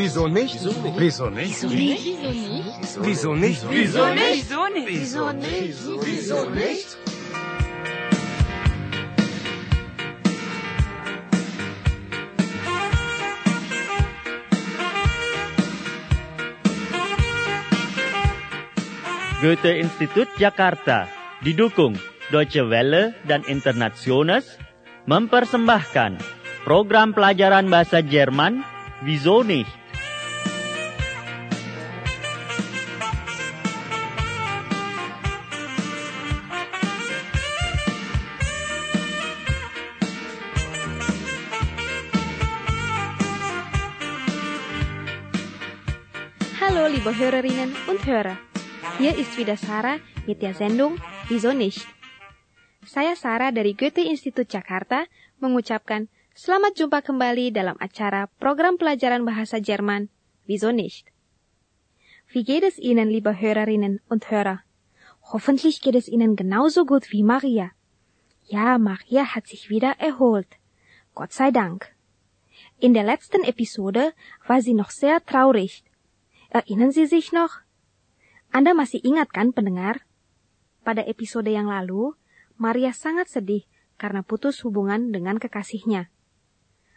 Wieso nicht? Wieso nicht? Wieso nicht? Wieso nicht? Wieso nicht? Wieso nicht? Wieso nicht? Goethe Institut Jakarta didukung Deutsche Welle dan Internationals mempersembahkan program pelajaran bahasa Jerman Wieso nicht Hörerinnen und Hörer. Hier ist wieder Sarah mit der Sendung Wieso nicht? Saya Sarah dari Goethe-Institut Jakarta mengucapkan selamat jumpa kembali dalam acara program pelajaran bahasa Jerman Wieso nicht? Wie geht es Ihnen, liebe Hörerinnen und Hörer? Hoffentlich geht es Ihnen genauso gut wie Maria. Ja, Maria hat sich wieder erholt. Gott sei Dank. In der letzten Episode war sie noch sehr traurig. Erinnern Sie sich noch? Anda masih ingat kan pendengar? Pada episode yang lalu, Maria sangat sedih karena putus hubungan dengan kekasihnya.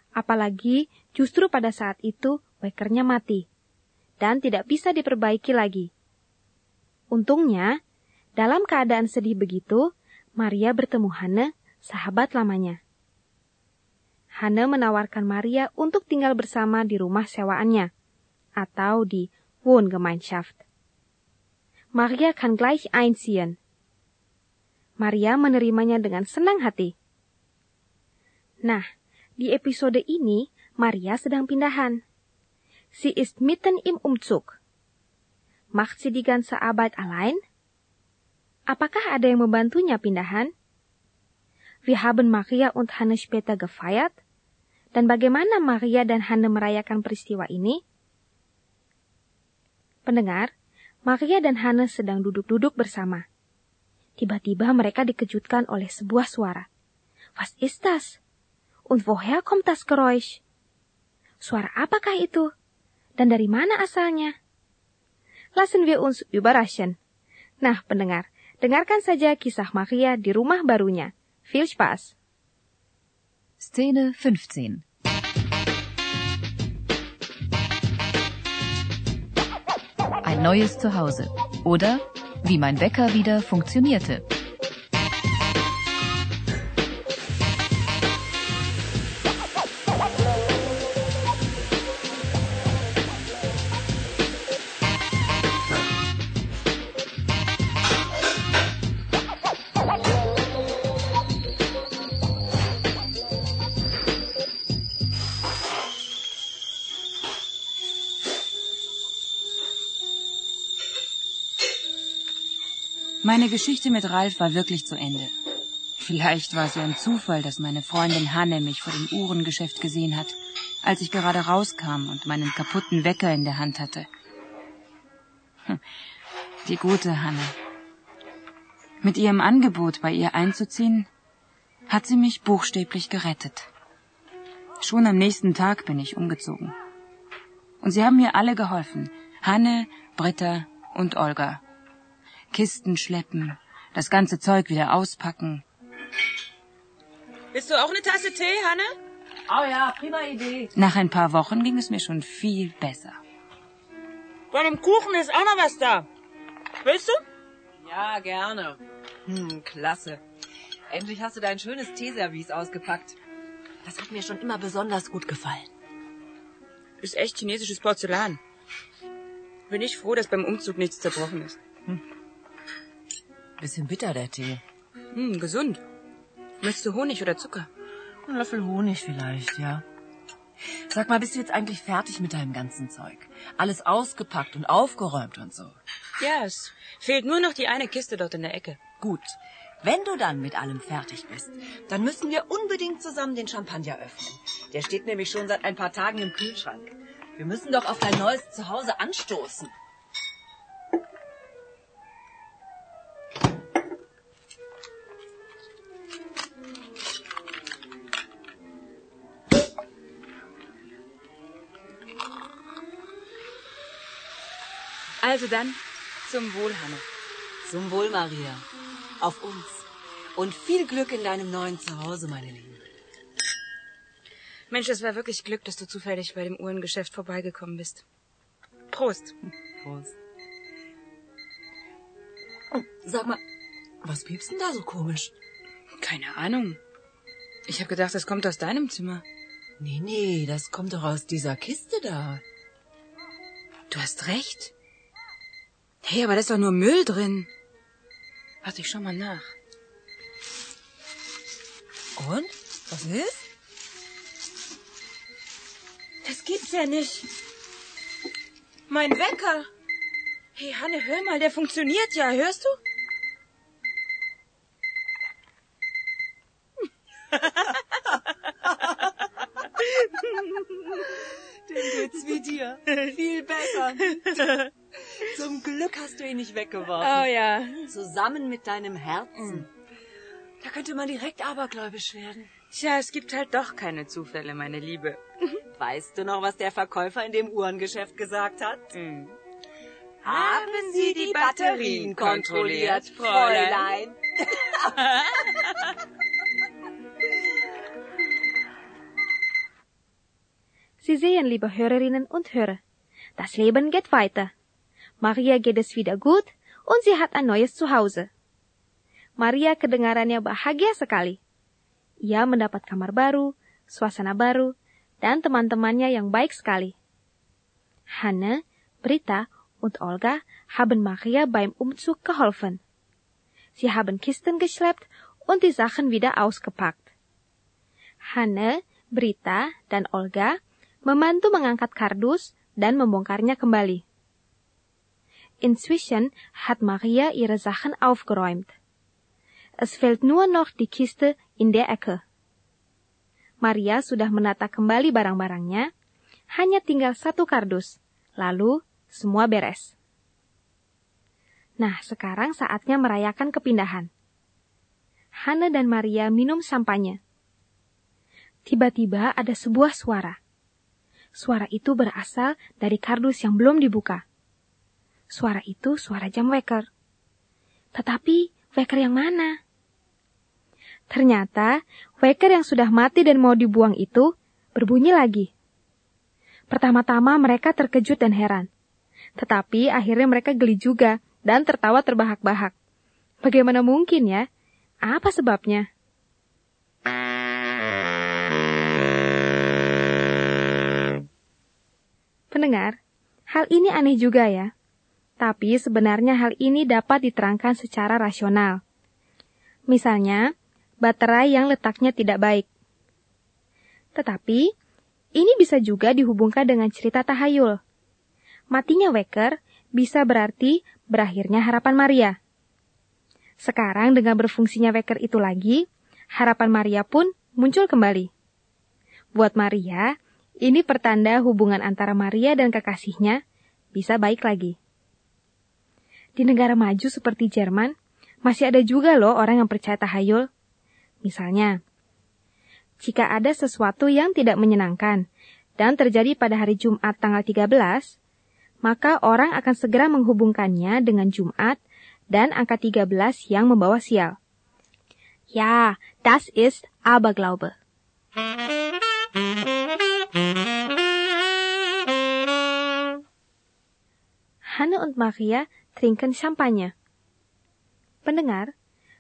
Apalagi justru pada saat itu wakernya mati dan tidak bisa diperbaiki lagi. Untungnya, dalam keadaan sedih begitu, Maria bertemu Hane, sahabat lamanya. Hane menawarkan Maria untuk tinggal bersama di rumah sewaannya atau di Wohngemeinschaft. Maria kann gleich einziehen. Maria menerimanya dengan senang hati. Nah, di episode ini Maria sedang pindahan. Sie ist mitten im Umzug. Macht sie die ganze Arbeit allein? Apakah ada yang membantunya pindahan? Wir haben Maria und Hanne später gefeiert. Dan bagaimana Maria dan Hanne merayakan peristiwa ini? Pendengar, Maria dan Hannes sedang duduk-duduk bersama. Tiba-tiba mereka dikejutkan oleh sebuah suara. Was ist das? Und woher kommt das Geräusch? Suara apakah itu? Dan dari mana asalnya? Lassen wir uns überraschen. Nah, pendengar, dengarkan saja kisah Maria di rumah barunya. Viel Spaß! Szene 15 neues Zuhause. Oder wie mein Wecker wieder funktionierte. Meine Geschichte mit Ralf war wirklich zu Ende. Vielleicht war es ja ein Zufall, dass meine Freundin Hanne mich vor dem Uhrengeschäft gesehen hat, als ich gerade rauskam und meinen kaputten Wecker in der Hand hatte. Hm, Die gute Hanne. Mit ihrem Angebot, bei ihr einzuziehen, hat sie mich buchstäblich gerettet. Schon am nächsten Tag bin ich umgezogen. Und sie haben mir alle geholfen. Hanne, Britta und Olga. Kisten schleppen, das ganze Zeug wieder auspacken. Willst du auch eine Tasse Tee, Hanne? Oh ja, prima Idee. Nach ein paar Wochen ging es mir schon viel besser. Bei dem Kuchen ist auch noch was da. Willst du? Ja, gerne. Hm, klasse. Endlich hast du dein schönes Teeservice ausgepackt. Das hat mir schon immer besonders gut gefallen. Ist echt chinesisches Porzellan. Bin ich froh, dass beim Umzug nichts zerbrochen ist. Bisschen bitter, der Tee. Hm, gesund. Möchtest du Honig oder Zucker? Ein Löffel Honig vielleicht, ja. Sag mal, bist du jetzt eigentlich fertig mit deinem ganzen Zeug? Alles ausgepackt und aufgeräumt und so. Ja, es fehlt nur noch die eine Kiste dort in der Ecke. Gut. Wenn du dann mit allem fertig bist, dann müssen wir unbedingt zusammen den Champagner öffnen. Der steht nämlich schon seit ein paar Tagen im Kühlschrank. Wir müssen doch auf dein neues Zuhause anstoßen. Also dann, zum Wohl, Hanne. Zum Wohl, Maria. Auf uns. Und viel Glück in deinem neuen Zuhause, meine Liebe. Mensch, es war wirklich Glück, dass du zufällig bei dem Uhrengeschäft vorbeigekommen bist. Prost. Prost. Sag mal, was piepst denn da so komisch? Keine Ahnung. Ich habe gedacht, das kommt aus deinem Zimmer. Nee, nee, das kommt doch aus dieser Kiste da. Du hast recht. Hey, aber da ist doch nur Müll drin. Warte, ich schau mal nach. Und? Was ist? Das gibt's ja nicht. Mein Wecker. Hey, Hanne, hör mal, der funktioniert ja. Hörst du? Dem geht's wie dir. Viel besser. Hast du ihn nicht weggeworfen. Oh ja. Zusammen mit deinem Herzen. Da könnte man direkt abergläubisch werden. Tja, es gibt halt doch keine Zufälle, meine Liebe. Weißt du noch, was der Verkäufer in dem Uhrengeschäft gesagt hat? Mhm. Haben Sie die Batterien kontrolliert, Fräulein? Sie sehen, liebe Hörerinnen und Hörer, das Leben geht weiter. Maria geht es wieder gut und sie hat ein neues Zuhause. Maria kedengarannya bahagia sekali. Ia mendapat kamar baru, suasana baru, dan teman-temannya yang baik sekali. Hanne, Britta und Olga haben Maria beim Umzug geholfen. Sie haben Kisten geschleppt und die Sachen wieder ausgepackt. Hanne, Britta, dan Olga membantu mengangkat kardus dan membongkarnya kembali. Inzwischen hat Maria ihre Sachen aufgeräumt. Es fehlt nur noch die Kiste in der Ecke. Maria sudah menata kembali barang-barangnya, hanya tinggal satu kardus, lalu semua beres. Nah, sekarang saatnya merayakan kepindahan. Hana dan Maria minum sampahnya. Tiba-tiba ada sebuah suara. Suara itu berasal dari kardus yang belum dibuka. Suara itu suara jam weker. Tetapi weker yang mana? Ternyata weker yang sudah mati dan mau dibuang itu berbunyi lagi. Pertama-tama mereka terkejut dan heran. Tetapi akhirnya mereka geli juga dan tertawa terbahak-bahak. Bagaimana mungkin ya? Apa sebabnya? Pendengar, hal ini aneh juga ya. Tapi sebenarnya hal ini dapat diterangkan secara rasional. Misalnya, baterai yang letaknya tidak baik. Tetapi, ini bisa juga dihubungkan dengan cerita tahayul. Matinya Wecker bisa berarti berakhirnya harapan Maria. Sekarang dengan berfungsinya Wecker itu lagi, harapan Maria pun muncul kembali. Buat Maria, ini pertanda hubungan antara Maria dan kekasihnya bisa baik lagi. Di negara maju seperti Jerman, masih ada juga loh orang yang percaya tahayul. Misalnya, jika ada sesuatu yang tidak menyenangkan dan terjadi pada hari Jumat tanggal 13, maka orang akan segera menghubungkannya dengan Jumat dan angka 13 yang membawa sial. Ja, das ist Aberglaube. Hanne und Maria trinken Champagner. Pendengar,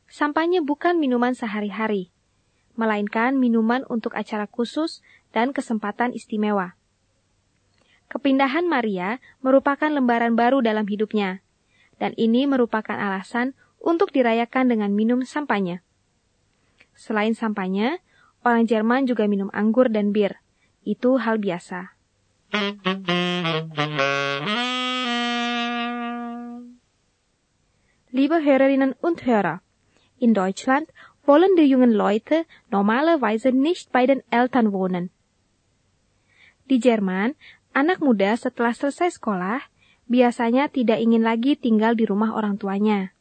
sampahnya bukan minuman sehari-hari, melainkan minuman untuk acara khusus dan kesempatan istimewa. Kepindahan Maria merupakan lembaran baru dalam hidupnya, dan ini merupakan alasan untuk dirayakan dengan minum sampahnya. Selain sampahnya, orang Jerman juga minum anggur dan bir. Itu hal biasa. Liebe Hörerinnen und Hörer, in Deutschland wollen die jungen Leute normalerweise nicht bei den Eltern wohnen. Di Jerman, anak muda setelah selesai sekolah biasanya tidak ingin lagi tinggal di rumah orang tuanya.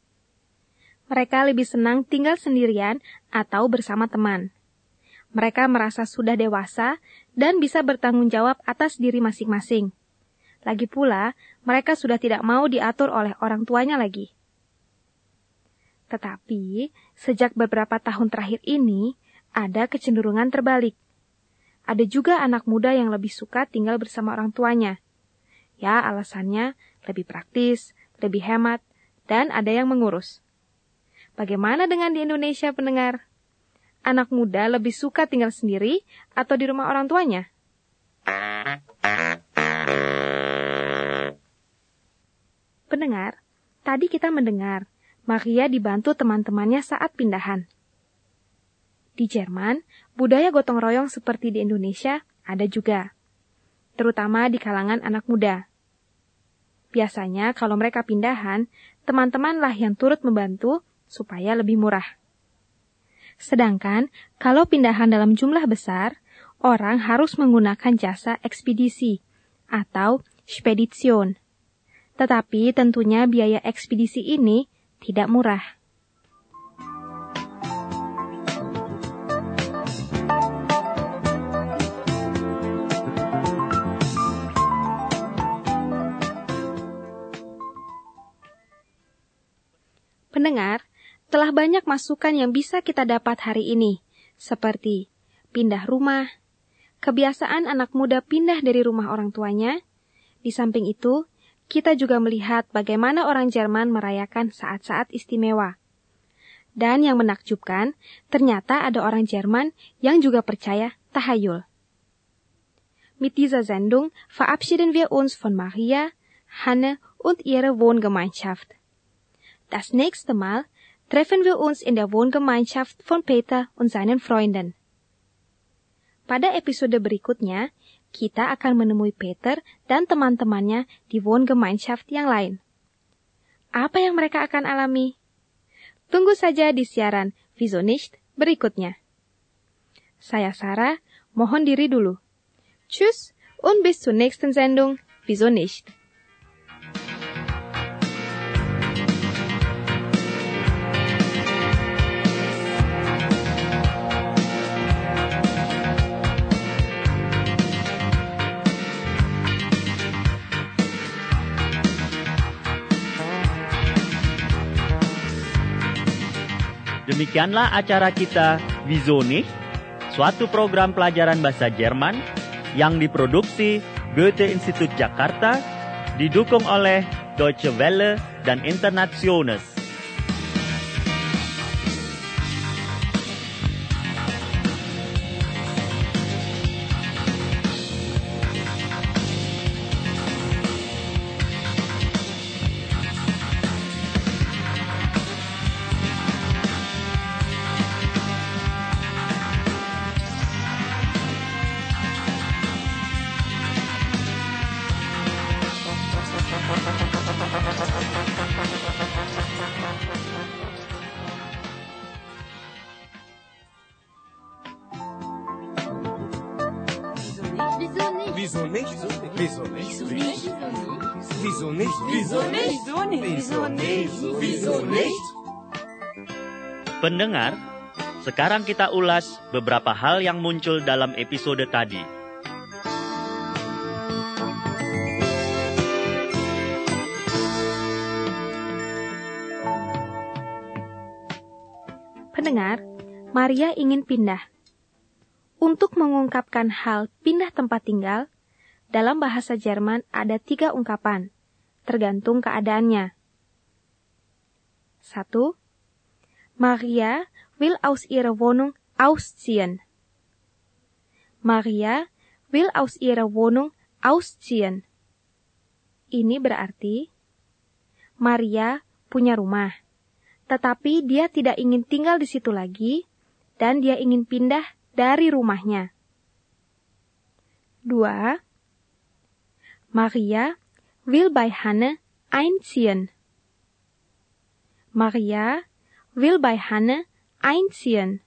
Mereka lebih senang tinggal sendirian atau bersama teman. Mereka merasa sudah dewasa dan bisa bertanggung jawab atas diri masing-masing. Lagi pula, mereka sudah tidak mau diatur oleh orang tuanya lagi. Tetapi, sejak beberapa tahun terakhir ini, ada kecenderungan terbalik. Ada juga anak muda yang lebih suka tinggal bersama orang tuanya. Ya, alasannya lebih praktis, lebih hemat, dan ada yang mengurus. Bagaimana dengan di Indonesia pendengar? Anak muda lebih suka tinggal sendiri atau di rumah orang tuanya? Pendengar, tadi kita mendengar Maria dibantu teman-temannya saat pindahan. Di Jerman, budaya gotong royong seperti di Indonesia ada juga, terutama di kalangan anak muda. Biasanya kalau mereka pindahan, teman-temanlah yang turut membantu supaya lebih murah. Sedangkan kalau pindahan dalam jumlah besar, orang harus menggunakan jasa ekspedisi atau spedition tetapi tentunya biaya ekspedisi ini tidak murah. Pendengar, telah banyak masukan yang bisa kita dapat hari ini, seperti pindah rumah, kebiasaan anak muda pindah dari rumah orang tuanya. Di samping itu, kita juga melihat bagaimana orang Jerman merayakan saat-saat istimewa. Dan yang menakjubkan, ternyata ada orang Jerman yang juga percaya tahayul. Mit dieser Sendung verabschieden wir uns von Maria, Hanne und ihrer Wohngemeinschaft. Das nächste Mal treffen wir uns in der Wohngemeinschaft von Peter und seinen Freunden. Pada episode berikutnya, kita akan menemui Peter dan teman-temannya di Wohngemeinschaft yang lain. Apa yang mereka akan alami? Tunggu saja di siaran Wieso nicht berikutnya. Saya Sarah, mohon diri dulu. Tschüss und bis zur nächsten Sendung Wieso nicht. Demikianlah acara kita nicht? Suatu program pelajaran bahasa Jerman yang diproduksi Goethe Institut Jakarta didukung oleh Deutsche Welle dan Internationals. Pendengar, sekarang kita ulas beberapa hal yang muncul dalam episode tadi. Pendengar, Maria ingin pindah. Untuk mengungkapkan hal pindah tempat tinggal, dalam bahasa Jerman ada tiga ungkapan, tergantung keadaannya. Satu, Maria will aus ihrer Wohnung ausziehen. Maria will aus ihrer Wohnung ausziehen. Ini berarti Maria punya rumah, tetapi dia tidak ingin tinggal di situ lagi dan dia ingin pindah dari rumahnya. Dua, Maria will bei Hanne einziehen. Maria will bei Hanne einziehen.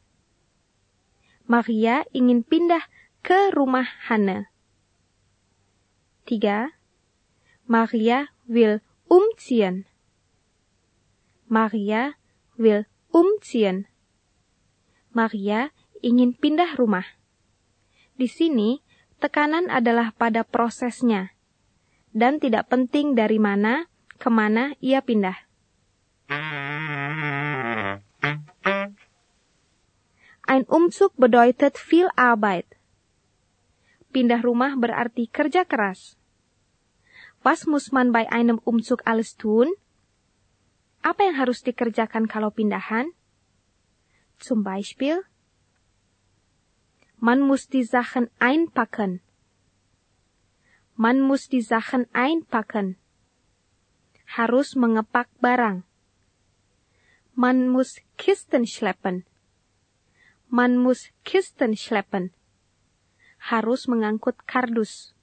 Maria ingin pindah ke rumah Hanne. Tiga, Maria will umziehen. Maria will umziehen. Maria ingin pindah rumah. Di sini, tekanan adalah pada prosesnya. dan tidak penting dari mana, ke mana ia pindah. Ein Umzug bedeutet viel Arbeit. Pindah rumah berarti kerja keras. Was muss man bei einem Umzug alles tun? Apa yang harus dikerjakan kalau pindahan? Zum Beispiel, man muss die Sachen einpacken. Man muss die Sachen einpacken. Harus mengepak barang. Man muss Kisten schleppen. Man muss Kisten schleppen. Harus mengangkut kardus.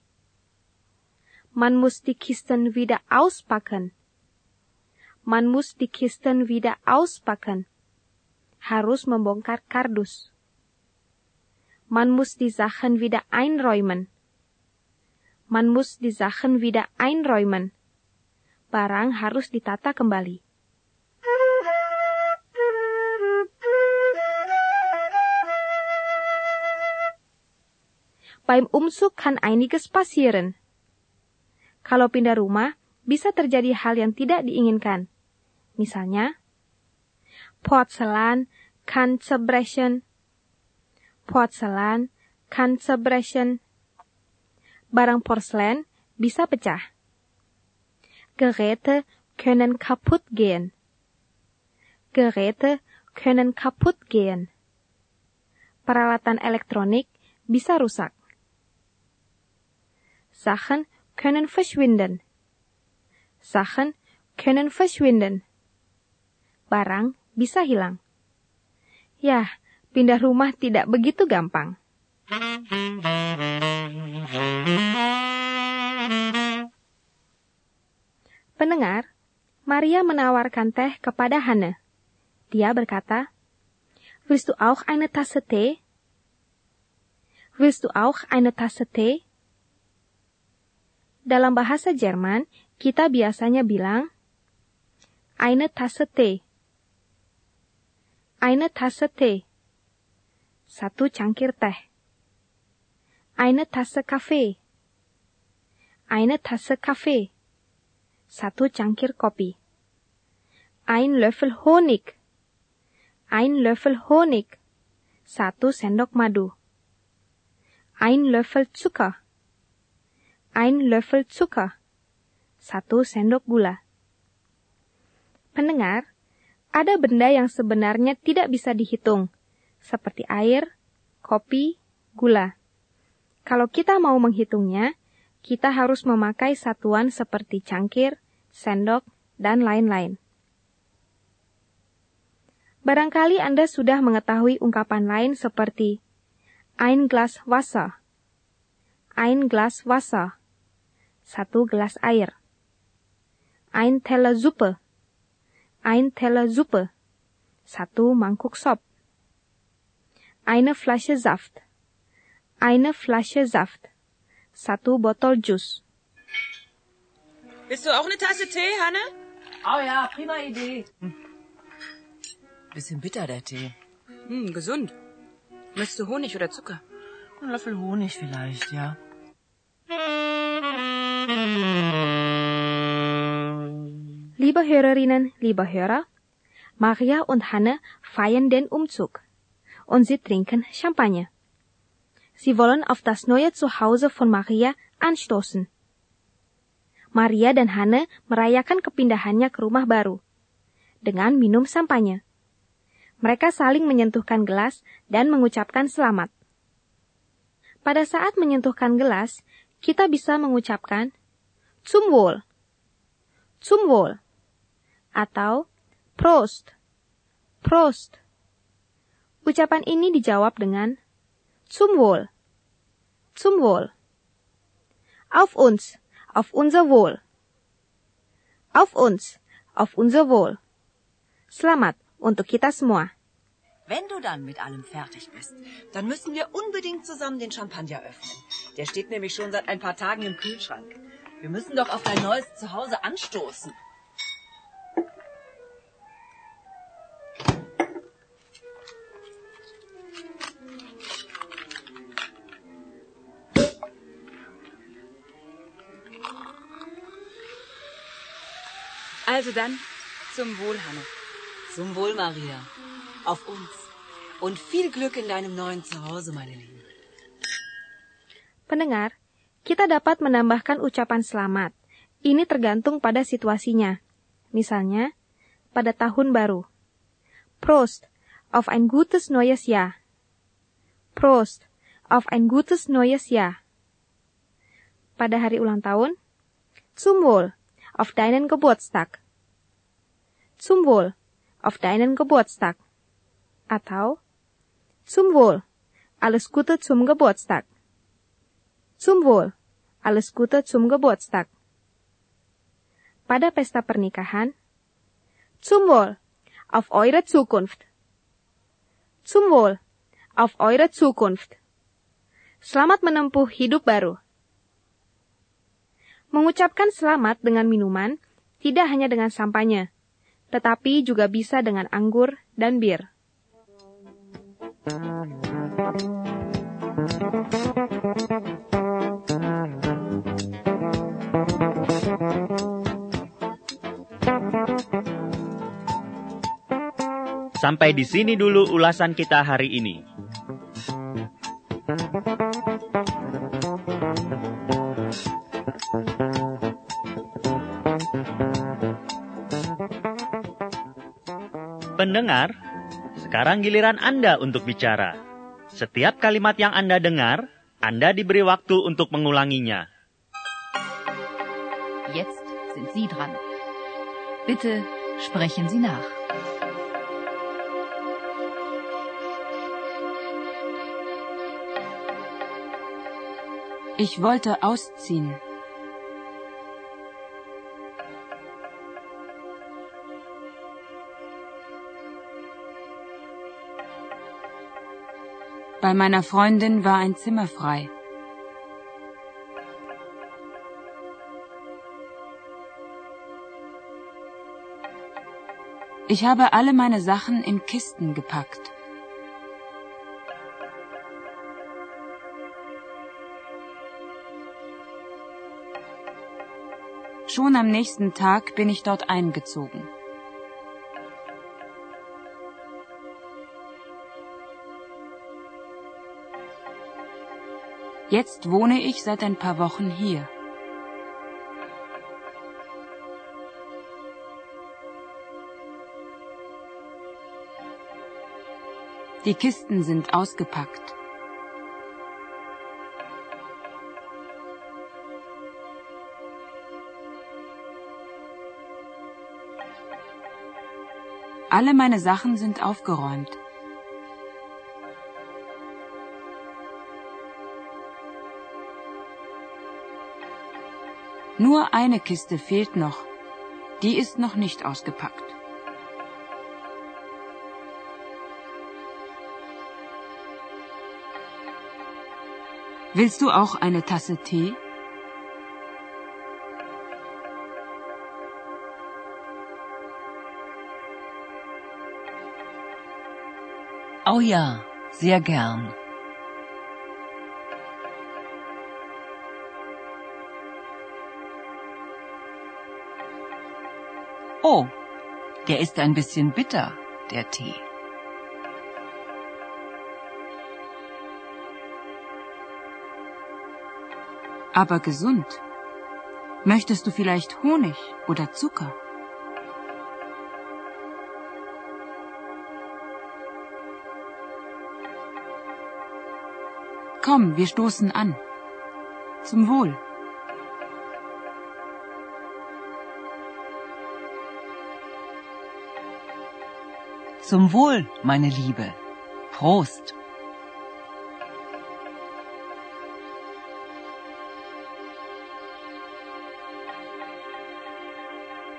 Man muss die Kisten wieder auspacken. Man muss die Kisten wieder auspacken. Harus membongkar kardus. Man muss die Sachen wieder einräumen. Man muss die Sachen wieder einräumen. Barang harus ditata kembali. Beim Umzug kann einiges passieren. Kalau pindah rumah, bisa terjadi hal yang tidak diinginkan. Misalnya, Porzellan kann zerbrechen. Porzellan kann zerbrechen. Barang porselen bisa pecah. Geräte können kaputt gehen. Geräte können kaputt gehen. Peralatan elektronik bisa rusak. Sachen können verschwinden. Sachen können verschwinden. Barang bisa hilang. Ya, pindah rumah tidak begitu gampang. Pendengar, Maria menawarkan teh kepada Hana. Dia berkata, Willst du auch eine Tasse Tee? Willst du auch eine Tasse Tee? Dalam bahasa Jerman, kita biasanya bilang eine Tasse Tee. Eine Tasse Tee. Satu cangkir teh. Eine Tasse Kaffee. Eine Tasse Kaffee. Satu cangkir kopi. Ein Löffel Honig. Ein Löffel Honig. Satu sendok madu. Ein Löffel Zucker. Ein Löffel Zucker. Satu sendok gula. Pendengar, ada benda yang sebenarnya tidak bisa dihitung, seperti air, kopi, gula. Kalau kita mau menghitungnya, kita harus memakai satuan seperti cangkir, sendok, dan lain-lain. Barangkali Anda sudah mengetahui ungkapan lain seperti ein Glas Wasser, ein Glas Wasser, satu gelas air, ein Teller Suppe, ein Teller Suppe, satu mangkuk sop, eine Flasche Saft, eine Flasche Saft, satu botol jus. Willst du auch eine Tasse Tee, Hanne? Oh ja, prima Idee. Hm. Bisschen bitter, der Tee. Hm, gesund. Möchtest du Honig oder Zucker? Ein Löffel Honig vielleicht, ja. Liebe Hörerinnen, liebe Hörer, Maria und Hanne feiern den Umzug und sie trinken Champagner. Sie wollen auf das neue Zuhause von Maria anstoßen. Maria dan Hana merayakan kepindahannya ke rumah baru dengan minum sampahnya. Mereka saling menyentuhkan gelas dan mengucapkan selamat. Pada saat menyentuhkan gelas, kita bisa mengucapkan zum Wohl, zum Wohl, atau Prost, Prost. Ucapan ini dijawab dengan zum Wohl, zum Wohl. Auf uns, auf unser Wohl. Auf uns, auf unser Wohl. Selamat untuk kita semua. Wenn du dann mit allem fertig bist, dann müssen wir unbedingt zusammen den Champagner öffnen. Der steht nämlich schon seit ein paar Tagen im Kühlschrank. Wir müssen doch auf dein neues Zuhause anstoßen. Also dann, zum Wohl, Hanne. Zum Wohl, Maria. Auf uns. Und viel Glück in deinem neuen Zuhause, meine Liebe. Pendengar, kita dapat menambahkan ucapan selamat. Ini tergantung pada situasinya. Misalnya, pada tahun baru. Prost auf ein gutes neues Jahr. Prost auf ein gutes neues Jahr. Pada hari ulang tahun, zum Wohl auf deinen Geburtstag. Zum Wohl auf deinen Geburtstag. Atau zum Wohl, alles Gute zum Geburtstag. Zum Wohl, alles Gute zum Geburtstag. Pada pesta pernikahan, zum Wohl, auf eure Zukunft. Zum Wohl, auf eure Zukunft. Selamat menempuh hidup baru. Mengucapkan selamat dengan minuman tidak hanya dengan sampahnya, tetapi juga bisa dengan anggur dan bir. Sampai di sini dulu ulasan kita hari ini. Pendengar, sekarang giliran Anda untuk bicara. Setiap kalimat yang Anda dengar, Anda diberi waktu untuk mengulanginya. Jetzt sind Sie dran. Bitte sprechen Sie nach. Ich wollte ausziehen. Bei meiner Freundin war ein Zimmer frei. Ich habe alle meine Sachen in Kisten gepackt. Schon am nächsten Tag bin ich dort eingezogen. Jetzt wohne ich seit ein paar Wochen hier. Die Kisten sind ausgepackt. Alle meine Sachen sind aufgeräumt. Nur eine Kiste fehlt noch. Die ist noch nicht ausgepackt. Willst du auch eine Tasse Tee? Oh ja, sehr gern. Oh, der ist ein bisschen bitter, der Tee. Aber gesund. Möchtest du vielleicht Honig oder Zucker? Komm, wir stoßen an. Zum Wohl. Zum Wohl, meine Liebe. Prost.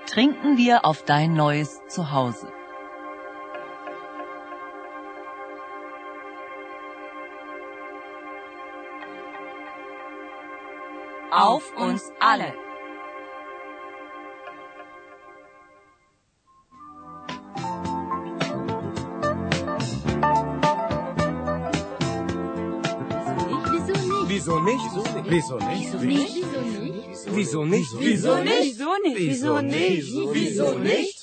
Trinken wir auf dein neues Zuhause. Auf uns alle. Wieso nicht? Wieso nicht? Wieso nicht? Wieso nicht? Wieso nicht? Wieso nicht? Wieso nicht? Wieso nicht?